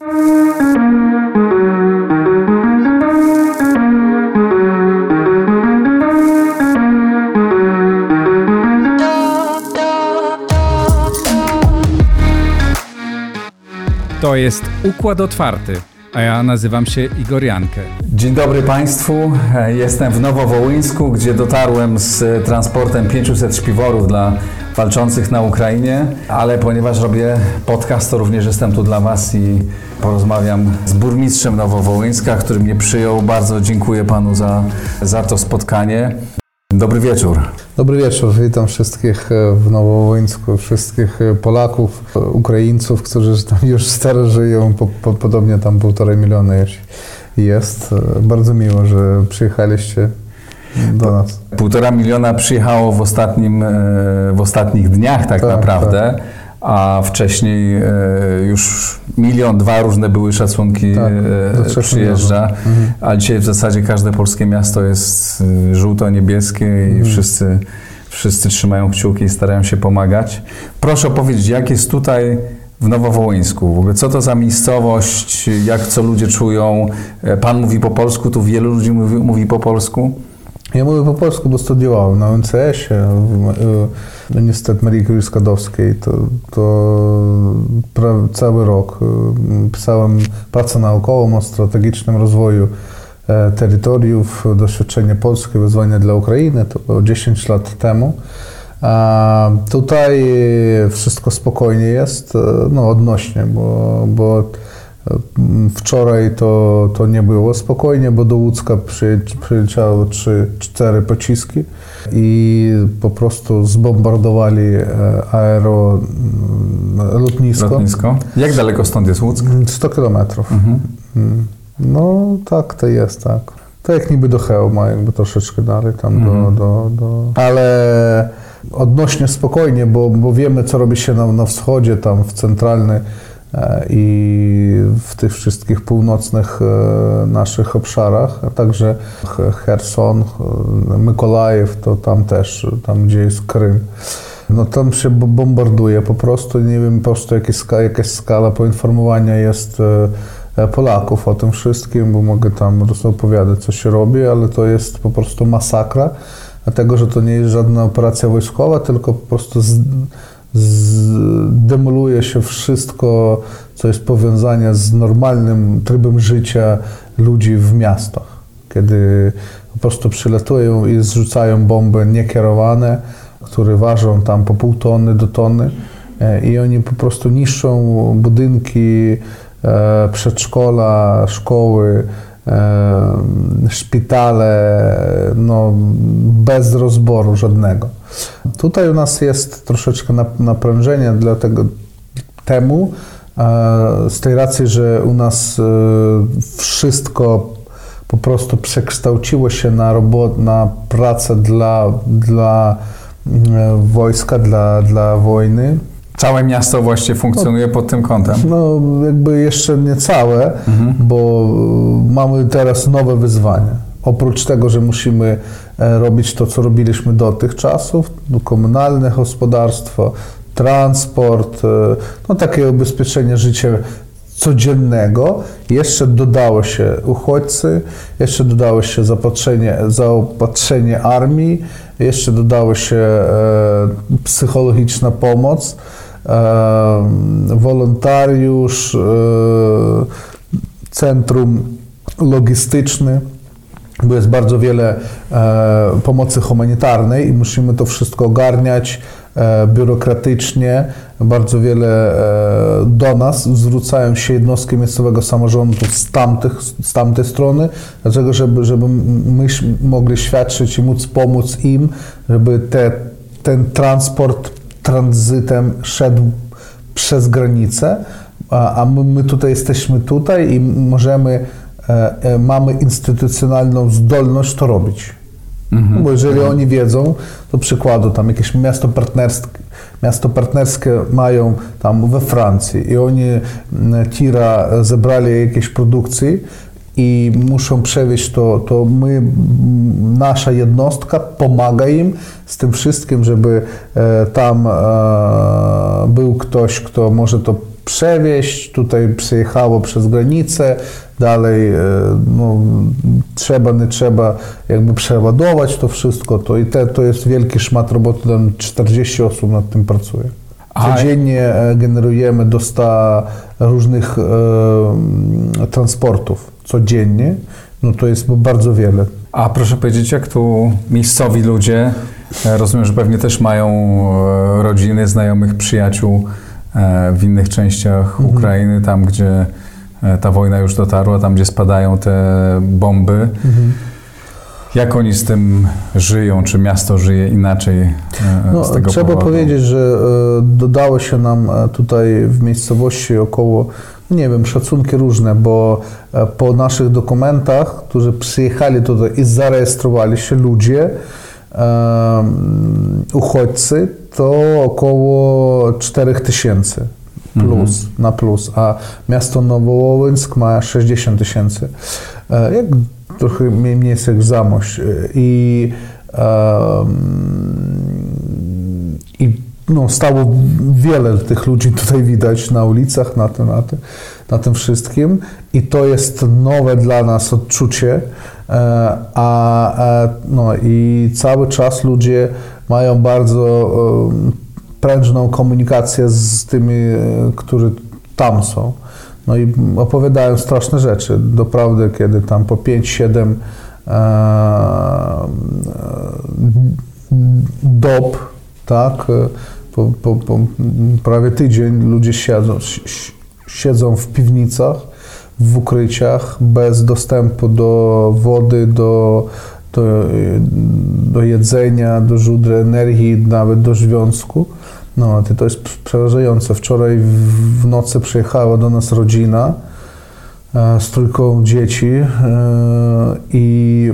To jest Układ Otwarty, a ja nazywam się Igor Jankę. Dzień dobry Państwu. Jestem w Nowowołyńsku, gdzie dotarłem z transportem 500 śpiworów dla walczących na Ukrainie, ale ponieważ robię podcast, to również jestem tu dla Was i porozmawiam z burmistrzem Nowowołyńska, który mnie przyjął. Bardzo dziękuję Panu za, za to spotkanie. Dobry wieczór. Dobry wieczór. Witam wszystkich e, w Nowowońsku, wszystkich e, Polaków, e, Ukraińców, którzy tam już staro żyją, po, po, podobnie tam półtorej miliona jest. Bardzo miło, że przyjechaliście do nas. Półtora miliona przyjechało w, ostatnim, w ostatnich dniach tak, tak naprawdę. Tak a wcześniej e, już milion, dwa różne były szacunki tak, e, przyjeżdża, mhm. a dzisiaj w zasadzie każde polskie miasto jest e, żółto-niebieskie i mhm. wszyscy, wszyscy trzymają kciuki i starają się pomagać. Proszę opowiedzieć, jak jest tutaj w Nowowołyńsku. W ogóle co to za miejscowość, jak co ludzie czują? Pan mówi po polsku, tu wielu ludzi mówi, mówi po polsku? Ja mówię po polsku, bo studiowałem na UNCS-ie, Uniwersytet Marii Curie Skłodowskiej. To, to cały rok pisałem pracę naukową o strategicznym rozwoju terytoriów, doświadczenie polskie, wyzwania dla Ukrainy, to było 10 lat temu. A tutaj wszystko spokojnie jest, no odnośnie, bo, bo Wczoraj to, to nie było spokojnie, bo do Łódzka przyleciały 3-4 pociski i po prostu zbombardowali e, aero mm, lotnisko. lotnisko. Jak daleko stąd jest Łódzk? 100 kilometrów. Mhm. Mm. No tak, to jest tak. To jak niby do Chełma, jakby troszeczkę dalej tam mhm. do, do, do... Ale odnośnie spokojnie, bo, bo wiemy, co robi się na, na wschodzie, tam w centralny E, i w tych wszystkich północnych e, naszych obszarach, a także Herson, e, Mykolajew, to tam też, tam gdzie jest Krym. No tam się bombarduje po prostu, nie wiem po prostu jakaś, jakaś skala poinformowania jest Polaków o tym wszystkim, bo mogę tam opowiadać, co się robi, ale to jest po prostu masakra, dlatego, że to nie jest żadna operacja wojskowa, tylko po prostu z, demoluje się wszystko, co jest powiązane z normalnym trybem życia ludzi w miastach. Kiedy po prostu przylatują i zrzucają bomby niekierowane, które ważą tam po pół tony do tony e, i oni po prostu niszczą budynki, e, przedszkola, szkoły, szpitale, no, bez rozboru żadnego. Tutaj u nas jest troszeczkę naprężenie dlatego temu, z tej racji, że u nas e, wszystko po prostu przekształciło się na robot, na pracę dla, dla e, wojska, dla, dla wojny. Całe miasto właściwie funkcjonuje no, pod tym kątem? No, jakby jeszcze nie całe, mhm. bo mamy teraz nowe wyzwania. Oprócz tego, że musimy e, robić to, co robiliśmy dotychczasów, no, komunalne gospodarstwo, transport, e, no takie ubezpieczenie życia codziennego, jeszcze dodało się uchodźcy, jeszcze dodało się zaopatrzenie, zaopatrzenie armii, jeszcze dodało się e, psychologiczna pomoc, wolontariusz, centrum logistyczne, bo jest bardzo wiele e, pomocy humanitarnej i musimy to wszystko ogarniać e, biurokratycznie. Bardzo wiele do nas zwracają się jednostki miejscowego samorządu z, tamtych, z tamtej strony, dlatego żeby, żeby my mogli świadczyć i móc pomóc im, żeby te, ten transport tranzytem szedł przez granicę, a, my, my tutaj jesteśmy tutaj i możemy, e, e, mamy instytucjonalną zdolność to robić. Mhm. Bo jeżeli mhm. oni wiedzą, to przykładu, tam jakieś miasto partnerskie, miasto partnerskie mają tam we Francji i oni tira zebrali jakieś produkcji, i muszą przewieźć to, to my, nasza jednostka pomaga im z tym wszystkim, żeby e, tam e, był ktoś, kto może to przewieźć, tutaj przyjechało przez granicę, dalej e, no, trzeba, nie trzeba jakby przeładować to wszystko, to i te, to jest wielki szmat roboty, tam 40 osób nad tym pracuje. Codziennie e, generujemy do 100 różnych e, transportów, codziennie, no to jest bardzo wiele. A proszę powiedzieć, jak tu miejscowi ludzie, e, rozumiem, że pewnie też mają rodziny, znajomych, przyjaciół w innych częściach mhm. Ukrainy, tam gdzie ta wojna już dotarła, tam gdzie spadają te bomby. Mhm. Jak oni z tym żyją? Czy miasto żyje inaczej no, z tego Trzeba powodu? powiedzieć, że dodało się nam tutaj w miejscowości około nie wiem, szacunki różne, bo e, po naszych dokumentach, którzy przyjechali tutaj i zarejestrowali się ludzie, uchodźcy, to około 4 tysięcy plus, mhm. na plus, a miasto Nowołowęck ma 60 tysięcy. E, jak trochę mniej więcej jak Zamość. I, um, i no, stało wiele tych ludzi tutaj widać na ulicach, na tym, na tym, na tym wszystkim i to jest nowe dla nas odczucie, e, a, no, i cały czas ludzie mają bardzo e, prężną komunikację z tymi, e, którzy tam są. No i opowiadają straszne rzeczy. Doprawdy, kiedy tam po 5-7 dob, tak, po, po, po prawie tydzień ludzie siedzą, siedzą w piwnicach, w ukryciach, bez dostępu do wody, do, do, do jedzenia, do źródeł energii, nawet do związku. No, to jest przerażające. Wczoraj w nocy przyjechała do nas rodzina e, z trójką dzieci e, i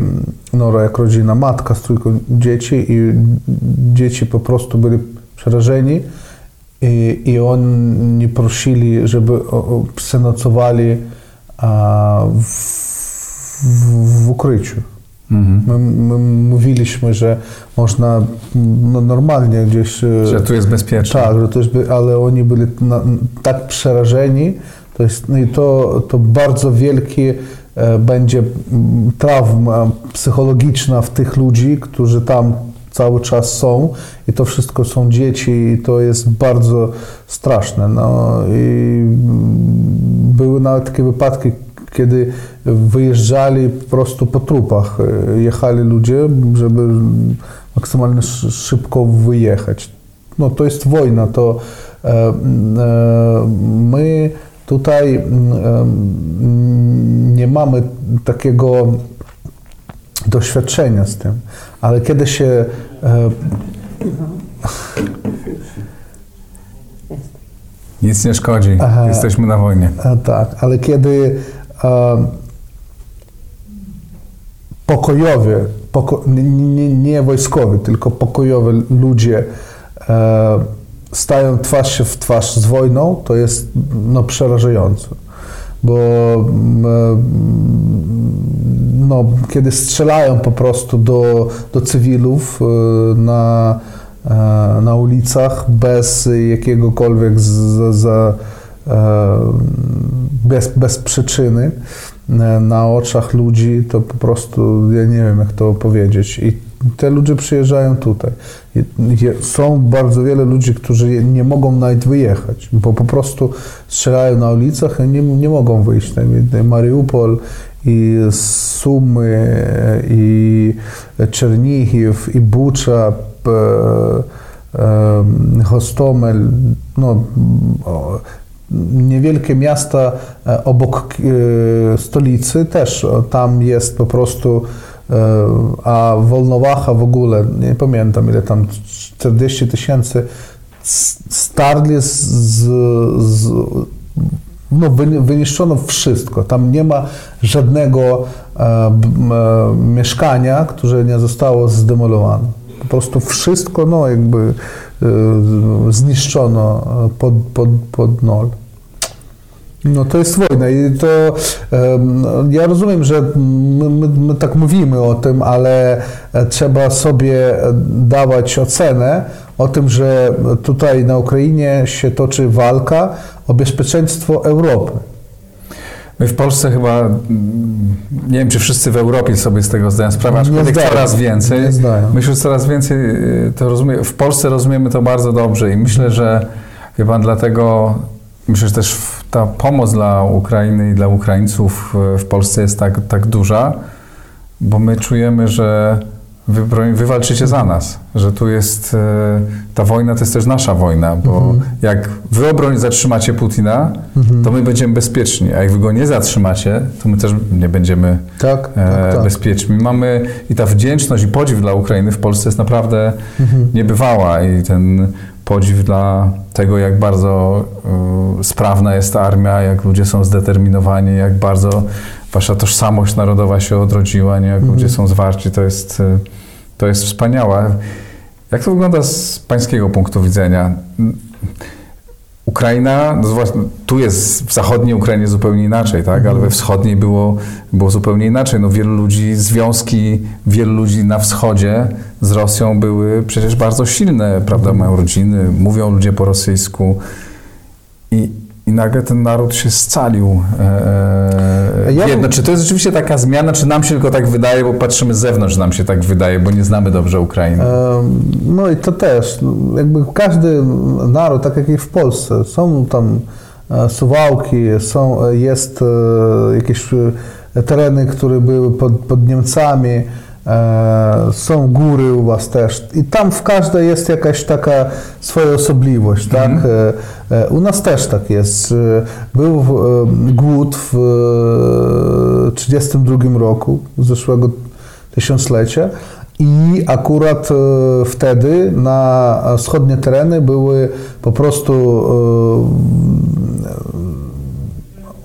no, jak rodzina, matka z trójką dzieci i dzieci po prostu byli przerażeni i, i oni prosili, żeby przenocowali w, w, w ukryciu. Mhm. My, my, mówiliśmy, że można no, normalnie gdzieś. E, że tu jest bezpiecznie. Tak, że to jest, ale oni byli na, tak przerażeni. To jest, no i to, to bardzo wielki e, będzie trauma psychologiczna w tych ludzi, którzy tam cały czas są i to wszystko są dzieci i to jest bardzo straszne. No, i były nawet takie wypadki, kiedy wyjeżdżali po prostu po trupach. Jechali ludzie, żeby maksymalnie szybko wyjechać. No to jest wojna, to e, e, my tutaj e, nie mamy takiego doświadczenia z tym, ale kiedy się e, nic nie szkodzi, Aha, jesteśmy na wojnie. A, tak, ale kiedy e, pokojowie, poko, nie, nie wojskowi, tylko pokojowi ludzie e, stają twarz w twarz z wojną, to jest no, przerażające. Bo no, kiedy strzelają po prostu do, do cywilów e, na, na ulicach bez jakiegokolwiek z, z, bez, bez przyczyny na oczach ludzi, to po prostu ja nie wiem, jak to powiedzieć. I te ludzie przyjeżdżają tutaj. Są bardzo wiele ludzi, którzy nie mogą nawet wyjechać, bo po prostu strzelają na ulicach i nie, nie mogą wyjść. Mariupol i Sumy, i Czernichiv, i Bucza, Hostomel, no, niewielkie miasta e, obok e, stolicy też tam jest po prostu E, a Wolnowacha w ogóle, nie pamiętam ile tam, 40 tysięcy starli z, z, no, wyniszczono wszystko. Tam nie ma żadnego e, e, mieszkania, które nie zostało zdemolowane. Po prostu wszystko no, jakby e, zniszczono pod, pod, pod nol. No to jest wojna i to ja rozumiem, że my, my, my, tak mówimy o tym, ale e, trzeba sobie dawać ocenę o tym, że tutaj na Ukrainie się toczy walka o bezpieczeństwo Europy. My w Polsce chyba, mm, nie wiem czy wszyscy w Europie sobie z tego zdają sprawę, aczkolwiek zdają. coraz więcej. Myślę, że coraz więcej y, to rozumie, w Polsce rozumiemy to bardzo dobrze i myślę, że chyba dlatego, myślę, że też ta pomoc dla Ukrainy i dla Ukraińców y, w Polsce jest tak, tak duża, bo my czujemy, że wy, broń- wy walczycie za nas, że tu jest, y, ta wojna to jest też nasza wojna, bo jak wy obroń zatrzymacie Putina, to my będziemy bezpieczni, a jak wy go nie zatrzymacie, to my też nie będziemy Tak, e, tak, tak. bezpieczni. My mamy i ta wdzięczność i podziw dla Ukrainy w Polsce jest naprawdę niebywała i ten podziw dla tego, jak bardzo e, sprawna jest ta armia, jak ludzie są zdeterminowani, jak bardzo wasza tożsamość narodowa się odrodziła, nie? jak ludzie są zwarci, to jest, e, to jest wspaniałe. Jak to wygląda z pańskiego punktu widzenia? Ukraina, no tu jest w zachodniej Ukrainie zupełnie inaczej, tak? ale we wschodniej było, było zupełnie inaczej. No, wielu ludzi, związki wielu ludzi na wschodzie z Rosją były przecież bardzo silne, prawda? Mają rodziny, mówią ludzie po rosyjsku i, i nagle ten naród się scalił. E, Ja e, jedno, bym- czy to jest rzeczywiście taka zmiana, czy nam się tylko tak wydaje, bo patrzymy z zewnątrz, że nam się tak wydaje, bo nie znamy dobrze Ukrainy. Em, No i to też, no, jakby każdy naród, tak jak i w Polsce, są tam e, suwałki, są, e, jest e, jakieś e, tereny, które były pod, pod Niemcami, e, są góry u was też i tam w każdej jest jakaś taka swoja osobliwość, tak? E, e, U nas też tak jest. Był e, głód w 1932 roku, zeszłego tysiąclecia i akurat e, wtedy na wschodnie tereny były po prostu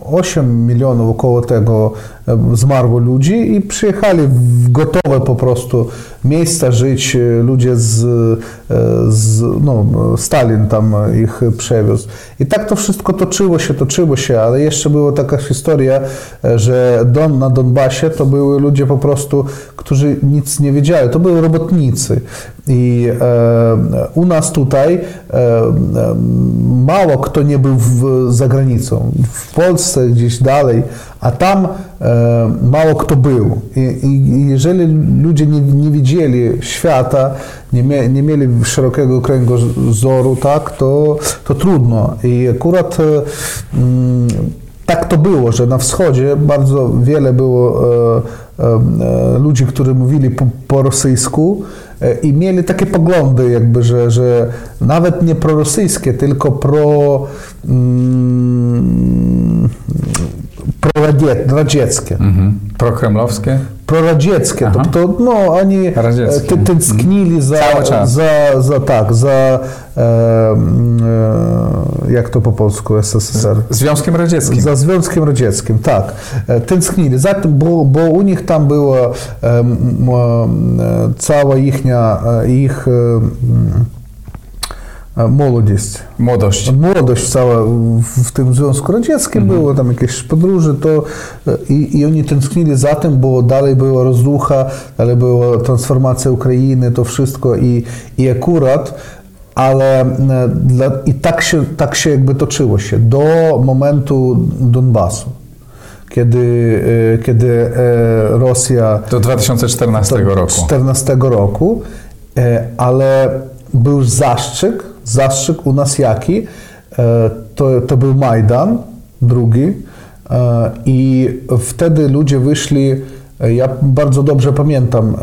e, 8 milionów około tego e, zmarło ludzi i przyjechali w gotowe po prostu miejsca żyć e, ludzie z, e, z no, Stalin tam ich przewiózł. I tak to wszystko toczyło się, toczyło się, ale jeszcze była taka historia, e, że Don, na Donbasie to były ludzie po prostu, którzy nic nie wiedzieli, to były robotnicy. I e, u nas tutaj e, mało kto nie był w, za granicą. W Polsce gdzieś dalej, a tam e, mało kto był. I, i, jeżeli ludzie nie, nie widzieli świata, nie, nie mieli szerokiego kręgozoru, tak, to, to trudno. I akurat e, mm, tak to było, że na wschodzie bardzo wiele było e, e, e, ludzi, którzy mówili po, po rosyjsku e, i mieli takie poglądy, jakby, że, że nawet nie prorosyjskie, tylko pro, mm, proradiet, radzieckie. Mhm. Prokremlowskie? Proradzieckie, Aha. to, no, oni e, Radzieckie. tęsknili mhm. za, za, za, tak, za e, e, jak to po polsku SSSR? Związkiem Radzieckim. Za Związkiem Radzieckim, tak. E, tęsknili za tym, bo, bo u nich tam była e, e cała ich, ich m, e, młodość. Młodość. Cała w, tym Związku Radzieckim było, tam jakieś podróże, to e, i, i oni tęsknili za tym, bo dalej była rozrucha, dalej była transformacja Ukrainy, to wszystko i, i akurat ale e, dla, i tak się, tak się jakby toczyło się do momentu Donbasu, kiedy, e, kiedy Rosja Do 2014 roku. 14 roku, ale był zastrzyk, zastrzyk u nas jaki, e, to, to był Majdan drugi e, i wtedy ludzie wyszli, e, ja bardzo dobrze pamiętam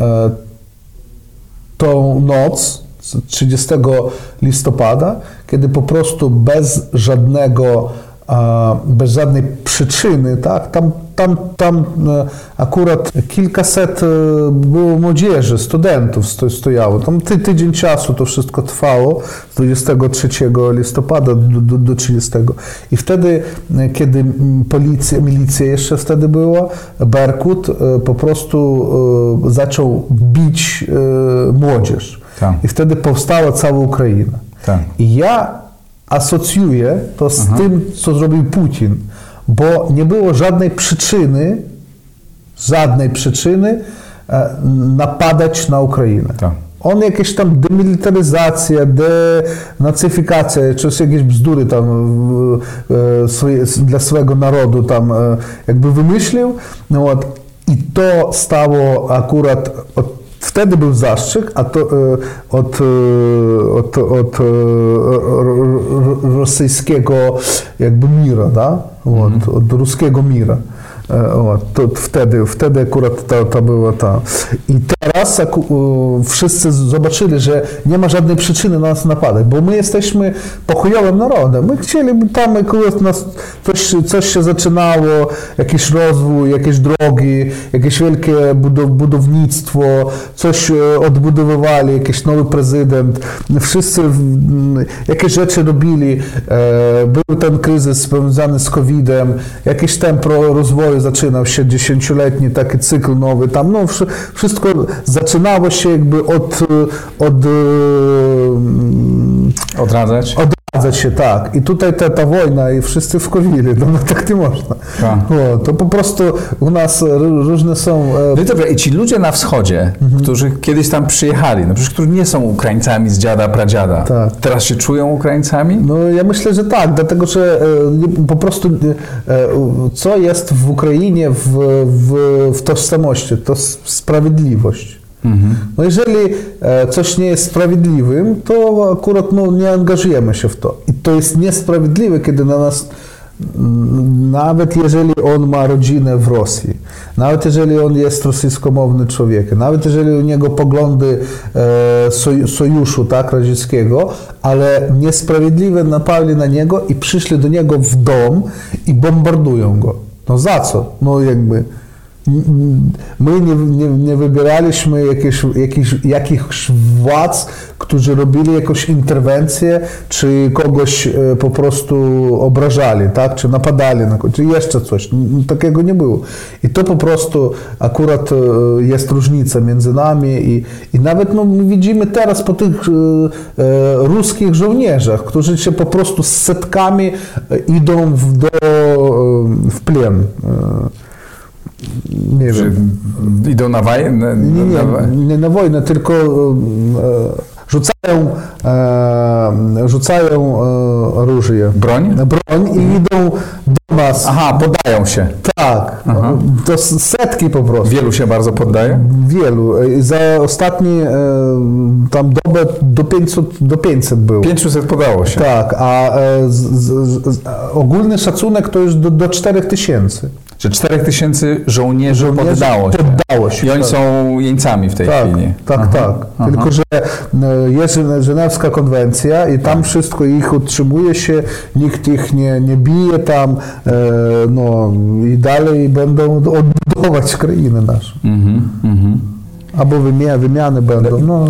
tą noc z 30 listopada, kiedy po prostu bez żadnego, bez żadnej przyczyny, tak, tam, tam, tam e, akurat kilkaset e, było młodzieży, studentów sto- stojało, tam ty, tydzień czasu to wszystko trwało, z 23 listopada do, do, do 30. I wtedy, e, kiedy policja, milicja jeszcze wtedy była, Berkut po prostu zaczął bić młodzież. Tak. I wtedy powstała cała Ukraina. Tak. I ja asocjuję to z tym, co zrobił Putin, bo nie było żadnej przyczyny, żadnej przyczyny e, napadać na Ukrainę. Tak. On jakieś tam demilitaryzacja, denacyfikacja, czy jakieś bzdury tam e, dla swojego narodu tam e, jakby wymyślił. No, I to stało akurat od Wtedy był zastrzyk a to, e, od, e, od, od e, rosyjskiego jakby mira, da? От, od ruskiego mira. От, to wtedy, wtedy akurat to, to było to. I teraz wszyscy zobaczyli, że nie ma żadnej przyczyny na nas napadać, bo my jesteśmy pokojowym narodem. My chcieliby tam akurat nas coś, coś się zaczynało, jakiś rozwój, jakieś drogi, jakieś wielkie budownictwo, coś odbudowywali, jakiś nowy prezydent. Wszyscy jakieś rzeczy robili. Był ten kryzys związany z COVID-em, jakiś tempo rozwoju zaczynał się, dziesięcioletni taki cykl nowy tam, no wszystko zaczynało się jakby od... od Odradzać? Odradzać się, tak. I tutaj ta, ta wojna i wszyscy wkowili, no, no tak nie można. O, to po prostu u nas różne są... E, no i dobra, i ci ludzie na wschodzie, mhm. którzy kiedyś tam przyjechali, no przecież którzy nie są Ukraińcami z dziada, pradziada, tak. teraz się czują Ukraińcami? No ja myślę, że tak, dlatego że e, po prostu e, co jest w Ukrainie w, w, w tożsamości? To sprawiedliwość. Mhm. No jeżeli e, coś nie jest sprawiedliwym, to akurat no, nie angażujemy się w to. I to jest niesprawiedliwe, kiedy na nas, nawet jeżeli on ma rodzinę w Rosji, nawet jeżeli on jest rosyjskomowny człowiekiem, nawet jeżeli u niego poglądy e, sojuszu tak, radzieckiego, ale niesprawiedliwe napadli na niego i przyszli do niego w dom i bombardują go. No za co? No jakby my nie, nie, nie wybieraliśmy jakieś, jakieś, jakichś władz, którzy robili jakąś interwencję, czy kogoś e, po prostu obrażali, tak? czy napadali na kogoś, czy jeszcze coś. Takiego nie było. I to po prostu akurat e, jest różnica między nami i, i nawet no, widzimy teraz po tych e, ruskich żołnierzach, którzy się po prostu z setkami idą w, do, w plen nie wiem. Idą na wojnę? Nie, nie, nie na wojnę, tylko e, rzucają, e, rzucają e, różje. Broń? Broń i idą do nas. Aha, podają się. Tak, Aha. to setki po prostu. Wielu się bardzo poddaje? Wielu. Za ostatni tam dobę do 500, do 500 było. 500 podało się. Tak, a z, z, z, ogólny szacunek to już do, do 4000 że 4 tysięcy żołnierzy, żołnierzy poddało, się. poddało się. I oni tak. są jeńcami w tej tak, chwili. Tak, aha, tak. Aha. Tylko, że e, jest Żenewska konwencja i tam tak. wszystko ich utrzymuje się, nikt ich nie, nie bije tam, e, no i dalej będą odbudować krainę naszą. Mhm, mhm. Albo wymiany, wymiany będą. No.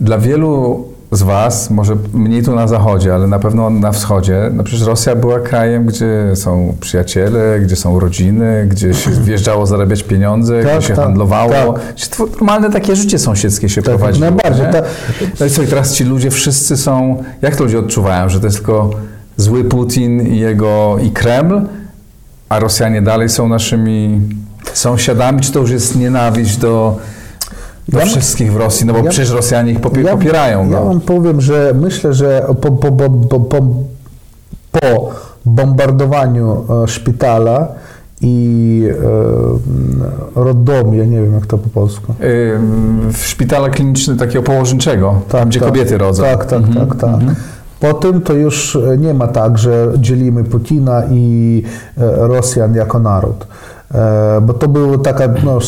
Dla wielu z Was, może mniej tu na zachodzie, ale na pewno na wschodzie, no przecież Rosja była krajem, gdzie są przyjaciele, gdzie są rodziny, gdzie się wjeżdżało zarabiać pieniądze, tak, gdzie się tak, handlowało. Tak. Normalne takie życie sąsiedzkie się tak, prowadziło. Najbardziej. Ta... No i co, i teraz ci ludzie wszyscy są, jak to ludzie odczuwają, że to jest tylko zły Putin i jego, i Kreml, a Rosjanie dalej są naszymi sąsiadami, czy to już jest nienawiść do do ja wszystkich w Rosji, no bo ja, przecież Rosjanie ich popie, ja, popierają. Ja no. wam powiem, że myślę, że po, po, po, po, po bombardowaniu e, szpitala i e, roddomu, ja nie wiem jak to po polsku. w szpitala klinicznego takiego położniczego, tak, tam gdzie tak, kobiety rodzą. Tak, tak, mhm, tak, tak. Mhm. Po tym to już nie ma tak, że dzielimy Putina i e, Rosjan jako naród. E, bo to była taka no,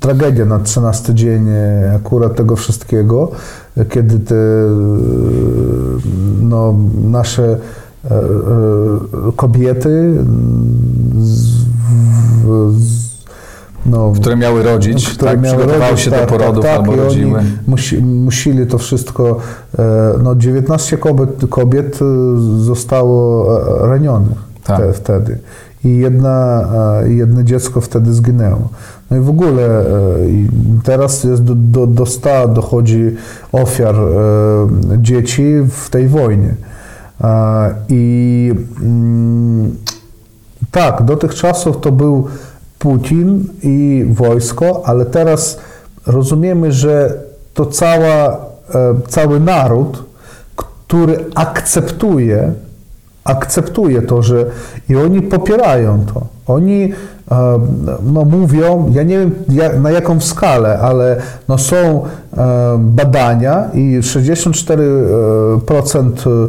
tragedia na 13 dzień e, akurat tego wszystkiego, kiedy te no, nasze e, kobiety no, które miały rodzić, które tak, miały rodzić, się tak, do porodów tak, tak, albo rodziły. Musi, musili to wszystko, no 19 kobiet, kobiet zostało ranionych tak. te, wtedy i jedna, jedno dziecko wtedy zginęło. No i w ogóle e, teraz jest do, do, do 100 dochodzi ofiar e, dzieci w tej wojnie. I mm, tak, do tych czasów to był Putin i wojsko, ale teraz rozumiemy, że to cała, cały naród, który akceptuje, akceptuje to, że i oni popierają to. Oni no, mówią, ja nie wiem na jaką skalę, ale no, są badania i 64%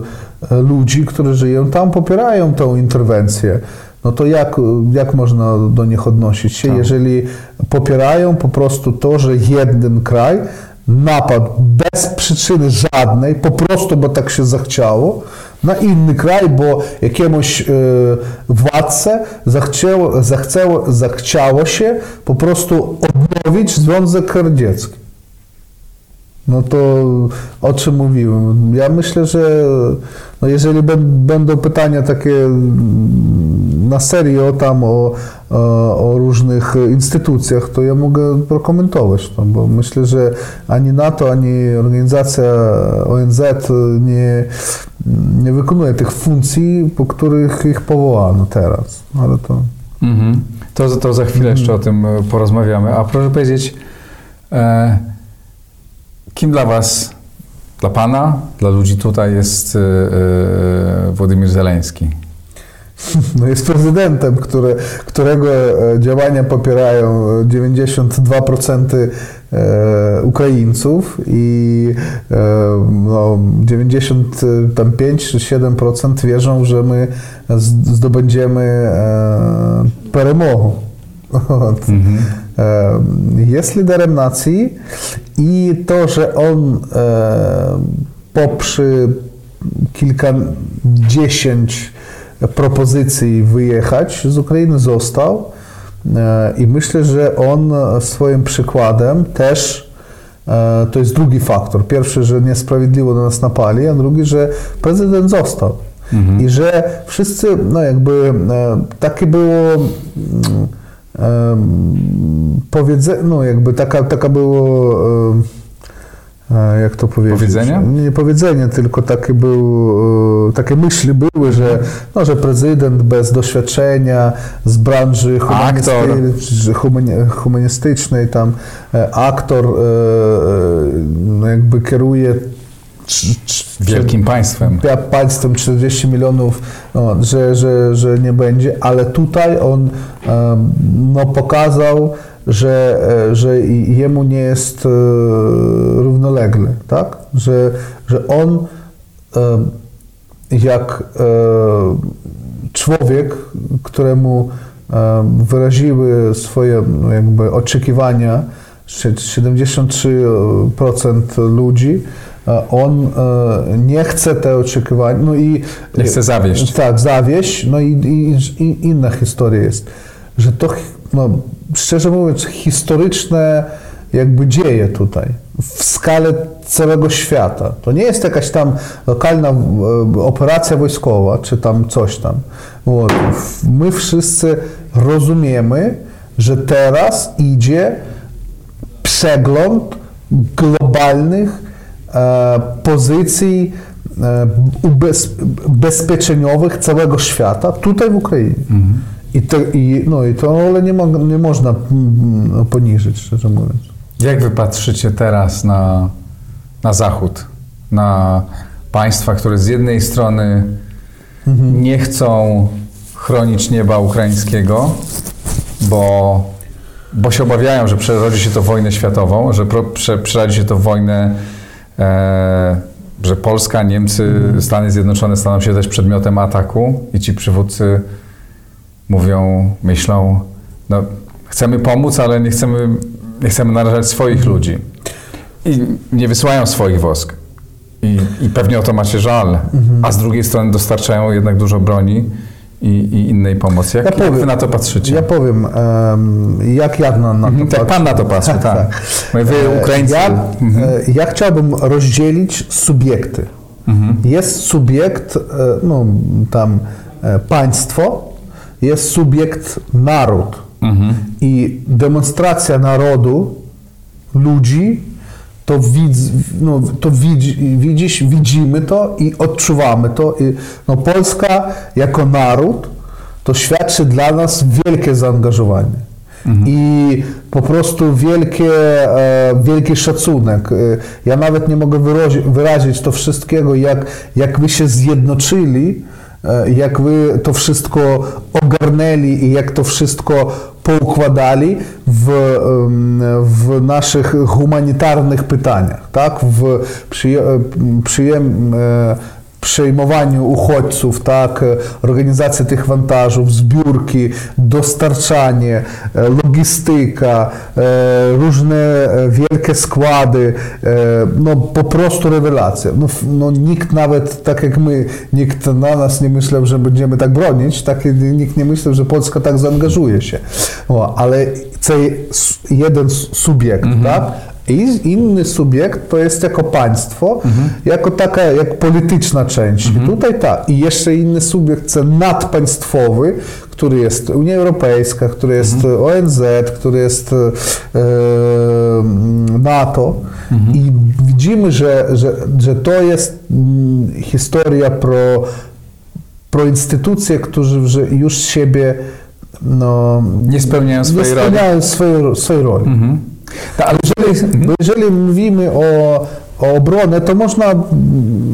ludzi, którzy żyją tam, popierają tę interwencję. No to jak, jak można do nich odnosić się, tak. jeżeli popierają po prostu to, że jeden kraj napadł bez przyczyny żadnej, po prostu, bo tak się zachciało, na inny kraj, bo jakiemuś e, władce zachciało, zachciało, się po prostu odnowić Związek Radziecki. No to o czym mówiłem? Ja myślę, że no jeżeli będą pytania takie na serio tam o, o różnych instytucjach, to ja mogę prokomentować to, bo myślę, że ani NATO, ani organizacja ONZ nie, nie wykonuje tych funkcji, po których ich powołano teraz. Ale to... Mhm. To, to za chwilę jeszcze o tym porozmawiamy. A proszę powiedzieć, e, kim dla Was, dla Pana, dla ludzi tutaj jest e, e, Władimir Zeleński? No jest prezydentem, którego e, działania popierają e, 92% e, Ukraińców i no, 95 czy 7% wierzą, że my zdobędziemy peremowę. Mhm. Jest liderem nacji i to, że on poprzy kilkadziesiąt propozycji wyjechać z Ukrainy, został. E, I myślę, że on swoim przykładem też e, to jest drugi faktor. Pierwszy, że niesprawiedliwie do nas napali, a drugi, że prezydent został. Mhm. I że wszyscy, no jakby, e, takie było powiedzenie, no jakby taka, taka było jak to powiedzieć? Powiedzenia? Nie powiedzenie, tylko takie, był, e, takie myśli były, że, no, że prezydent bez doświadczenia z branży humanistycznej, tam e, aktor e, no, jakby kieruje wielkim państwem. Państwem 40 milionów, no, że, że, że nie będzie, ale tutaj on no, pokazał, że, e, że jemu nie jest e, równolegle, tak? Że, że on e, jak człowiek, któremu wyraziły swoje no, jakby oczekiwania 73% ludzi, on nie chce te oczekiwania, no i... Nie chce zawieść. Tak, zawieść, no i, i, i inna historia jest, że to no, szczerze mówiąc, historyczne jakby dzieje tutaj w skale całego świata. To nie jest jakaś tam lokalna e, operacja wojskowa, czy tam coś tam. My wszyscy rozumiemy, że teraz idzie przegląd globalnych e, pozycji e, ubezpieczeniowych całego świata tutaj w Ukrainie. Mhm. I, to, i, no, i to ale nie, mo, nie można mm, no, poniżyć, szczerze mówiąc. Jak wy patrzycie teraz na, na Zachód? Na państwa, które z jednej strony mhm. nie chcą chronić nieba ukraińskiego, bo, bo się obawiają, że przerodzi się to w wojnę światową, że pro, prze, przerodzi się to w wojnę, e, że Polska, Niemcy, mhm. Stany Zjednoczone staną się też przedmiotem ataku i ci przywódcy mówią, myślą, no chcemy pomóc, ale nie chcemy, nie chcemy narażać swoich ludzi. I nie wysyłają swoich wosk. I, I pewnie o to macie żal. A z drugiej strony dostarczają jednak dużo broni i, i innej pomocy. Jak, ja powiem, jak wy na to patrzycie? Ja powiem, um, jak ja na, na to patrzę. Tak, pan na to patrzy, tak. tak. Wy e, Ukraińcy. Ja, mhm. E, ja chciałbym rozdzielić subiekty. Mhm. Jest subiekt, e, no tam państwo, jest subiekt naród. Mhm. I demonstracja narodu, ludzi, to, widz, no, to widzi, widzisz, widzimy to i odczuwamy to. I, no, Polska jako naród to świadczy dla nas wielkie zaangażowanie. I po prostu wielkie, e, wielki szacunek. E, Ja nawet nie mogę wyrazić, wyrazić to wszystkiego, jak, jak wy się zjednoczyli, jak wy to wszystko ogarnęli i jak to wszystko poukładali w, w naszych humanitarnych pytaniach, tak? w przyje, przyjem, e, przejmowaniu uchodźców, tak, organizacja tych wantażów, zbiórki, dostarczanie, e, logistyka, e, różne e, wielkie składy, no po prostu rewelacja. No, no nikt nawet, tak jak my, nikt na nas nie myślał, że będziemy tak bronić, tak, nikt nie myślał, że Polska tak zaangażuje się. No, ale to jeden subjekt, mm -hmm. tak? I inny subjekt to jest jako państwo, jako taka, jak polityczna część. I tutaj tak. I jeszcze inny subjekt, nadpaństwowy, który jest Unia Europejska, który jest ONZ, który jest e, NATO. I widzimy, że, że, że to jest mm, historia pro, pro instytucje, którzy że już siebie no, Nie spełniają swojej nie roli. spełniają swojej, swojej roli. Tak, ale jeżeli, Bo jeżeli mówimy o, o obronę, to można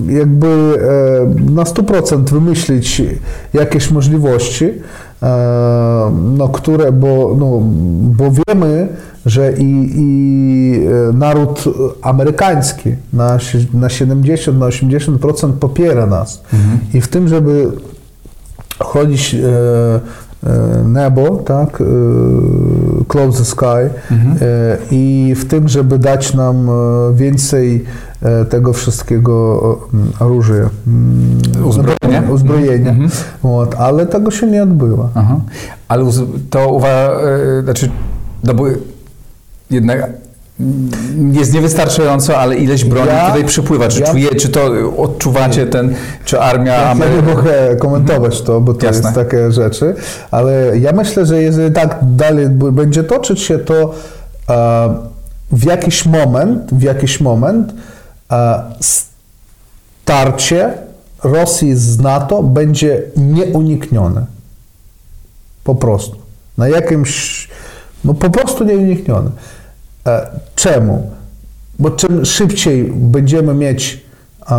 jakby e, na 100% wymyślić jakieś możliwości, e, no, które, bo, no, bo wiemy, że i, i e, naród amerykański na, na 70, na 80% popiera nas. I w tym, żeby chodzić e, e, niebo, tak, e, close the sky e, i w tym, żeby dać nam e, więcej e, tego wszystkiego mm, orężia, mm, Uzbrojenia? uzbrojenia. Вот, ale tego się nie odbyło. Aha. Ale uz- to uważa, e, znaczy, no bo jednak mm, jest niewystarczająco, ale ileś broni Ja- tutaj przypływa. Czy, ja- czuje, czy to odczuwacie ten, czy armia Ja nie Amery... mogę komentować to, bo to Jasne. jest takie rzeczy, ale ja myślę, że jeżeli tak dalej będzie toczyć się, to e, w jakiś moment, w jakiś moment e, starcie Rosji z NATO będzie nieuniknione. Po prostu. Na jakimś, no po prostu nieuniknione. E, czemu? Bo czym szybciej będziemy mieć e,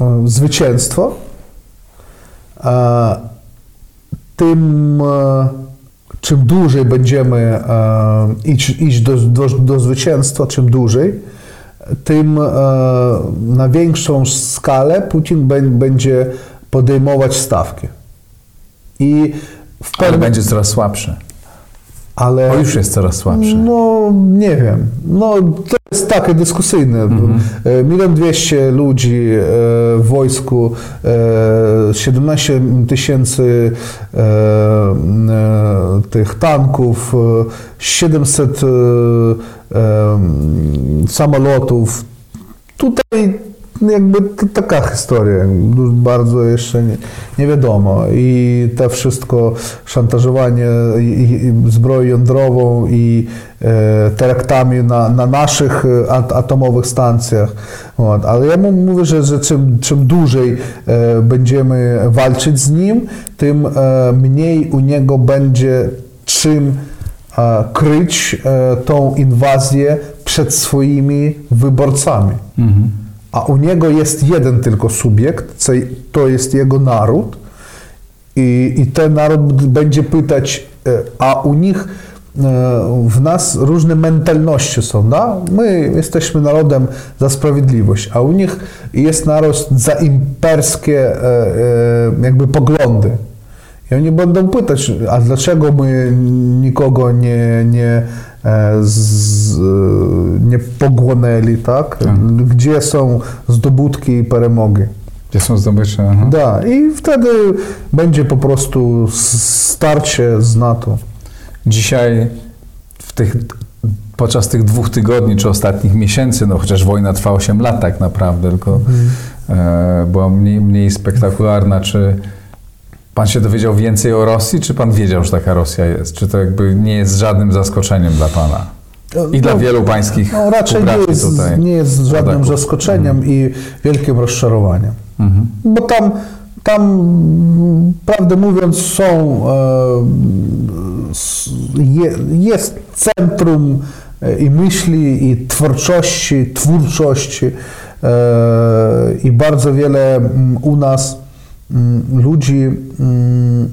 e, zwycięstwo, tym czym dłużej będziemy iść, iść do, do, do zwycięstwa, czym dłużej, tym na większą skalę Putin bę- będzie podejmować stawki. I w Ale pewnym- będzie coraz słabszy. Ale Bo już jest coraz słabszy. no, nie wiem. No, to jest takie dyskusyjne. E, Milion dwieście ludzi e, w wojsku, e, 17 tysięcy e, e, tych tanków, e, 700 e, e, samolotów. Tutaj jakby to taka historia, bardzo jeszcze nie, nie, wiadomo. I to wszystko szantażowanie i, i zbroją jądrową i e, teraktami na, na naszych e, atomowych stacjach. Ale ja mówię, że, że czym, czym dłużej e, będziemy walczyć z nim, tym e, mniej u niego będzie czym e, kryć e, tą inwazję przed swoimi wyborcami. Mhm. A u niego jest jeden tylko subiekt, to jest jego naród. I, I ten naród będzie pytać, e, a u nich e, w nas różne mentalności są, da? My jesteśmy narodem za sprawiedliwość, a u nich jest naród za imperskie e, jakby poglądy. I oni będą pytać, a dlaczego my nikogo nie, nie, z, nie pogłonęli, tak? Gdzie są zdobutki i peremogi? Gdzie są zdobycze? Aha. Da, i wtedy będzie po prostu starcie z NATO. Dzisiaj w tych, podczas tych dwóch tygodni czy ostatnich miesięcy, no chociaż wojna trwa 8 lat tak naprawdę, tylko e, była mniej, mniej spektakularna, czy pan się dowiedział więcej o Rosji, czy pan wiedział, że taka Rosja jest? Czy to jakby nie jest żadnym zaskoczeniem dla pana? I dla No, wielu pańskich No, raczej nie jest, tutaj. nie jest żadnym rodaków. zaskoczeniem i wielkim rozczarowaniem. Mhm. Bo tam, tam prawdę mówiąc, są e, je, jest centrum e, i myśli, i twórczości, twórczości e, i bardzo wiele mm, u nas Mm, ludzi, mm,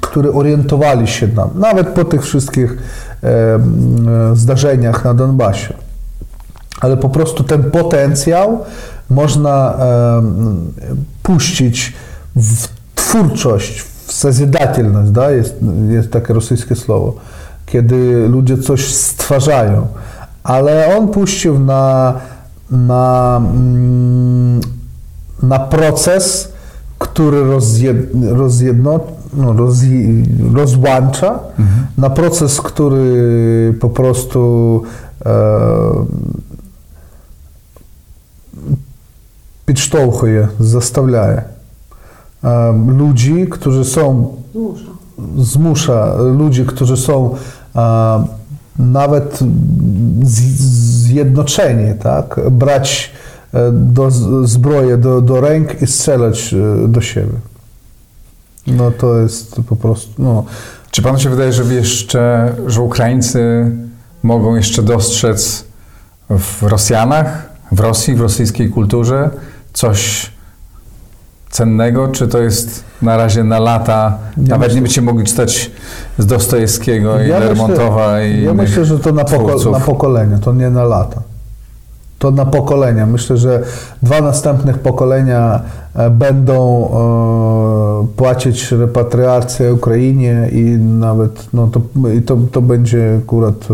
którzy orientowali się nam, nawet po tych wszystkich e, mm, zdarzeniach na Donbasie. Ale po prostu ten potencjał można e, puścić w twórczość, w sazidatelność, da? Jest, jest takie rosyjskie słowo, kiedy ludzie coś stwarzają. Ale on puścił na, na, na proces, który rozjed, rozjedno, no, rozje, rozłącza, na proces, który po prostu e, підштовхує, заставляє е, ludzi, którzy są Zmusza. zmusza ludzi, którzy są e, nawet z, zjednoczeni, tak, brać e, do z- zbroję do, do ręk i strzelać e, do siebie. No to jest po prostu, no, Czy panu się wydaje, że jeszcze, że Ukraińcy mogą jeszcze dostrzec w Rosjanach, w Rosji, w rosyjskiej kulturze coś cennego, czy to jest na razie na lata, Ja nawet myślę- nie będziecie mogli czytać z Dostojewskiego i Ja myślę- Lermontowa i Ja myślę, że to na, poko- na pokolenia, to nie na lata. To na pokolenia. Myślę, że dwa następnych pokolenia e, będą e, płacić repatriację Ukrainie i nawet no to, i to, to będzie akurat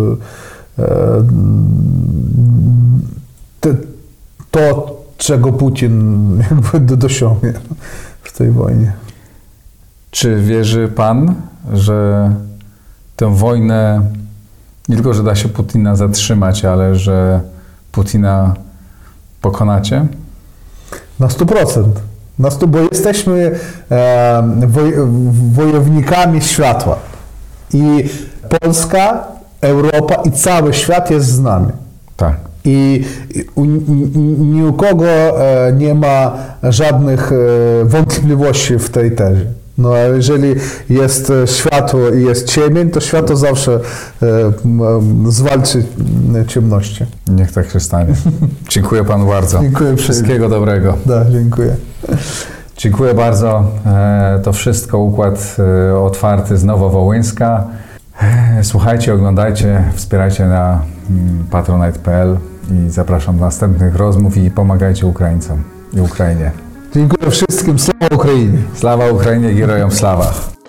e, te, to, czego Putin jakby do- dosiągnie w tej wojnie. Czy wierzy pan, że tę wojnę nie tylko, że da się Putina zatrzymać, ale że Putina pokonacie? Na 100%. Na 100, bo jesteśmy e, woj, wojownikami światła. I Polska, Europa i cały świat jest z nami. Tak. I i u, ni- ni u kogo e, nie ma żadnych e, wątpliwości w tej tezie. No a jeżeli jest e, światło i jest ciemień, to światło zawsze e, m, zwalczy ciemności. Niech tak się stanie. Dziękuję panu bardzo. Dziękuję Wszystkiego dobrego. Da, dziękuję. Dziękuję bardzo. E, To wszystko układ e, otwarty z Nowowołyńska. E, Słuchajcie, oglądajcie, wspierajcie na mm, patronite.pl i zapraszam do następnych rozmów i pomagajcie Ukraińcom i Ukrainie. Dziękuję wszystkim. Sława Ukrainie! Slawa Ukrainie, herojom slawa.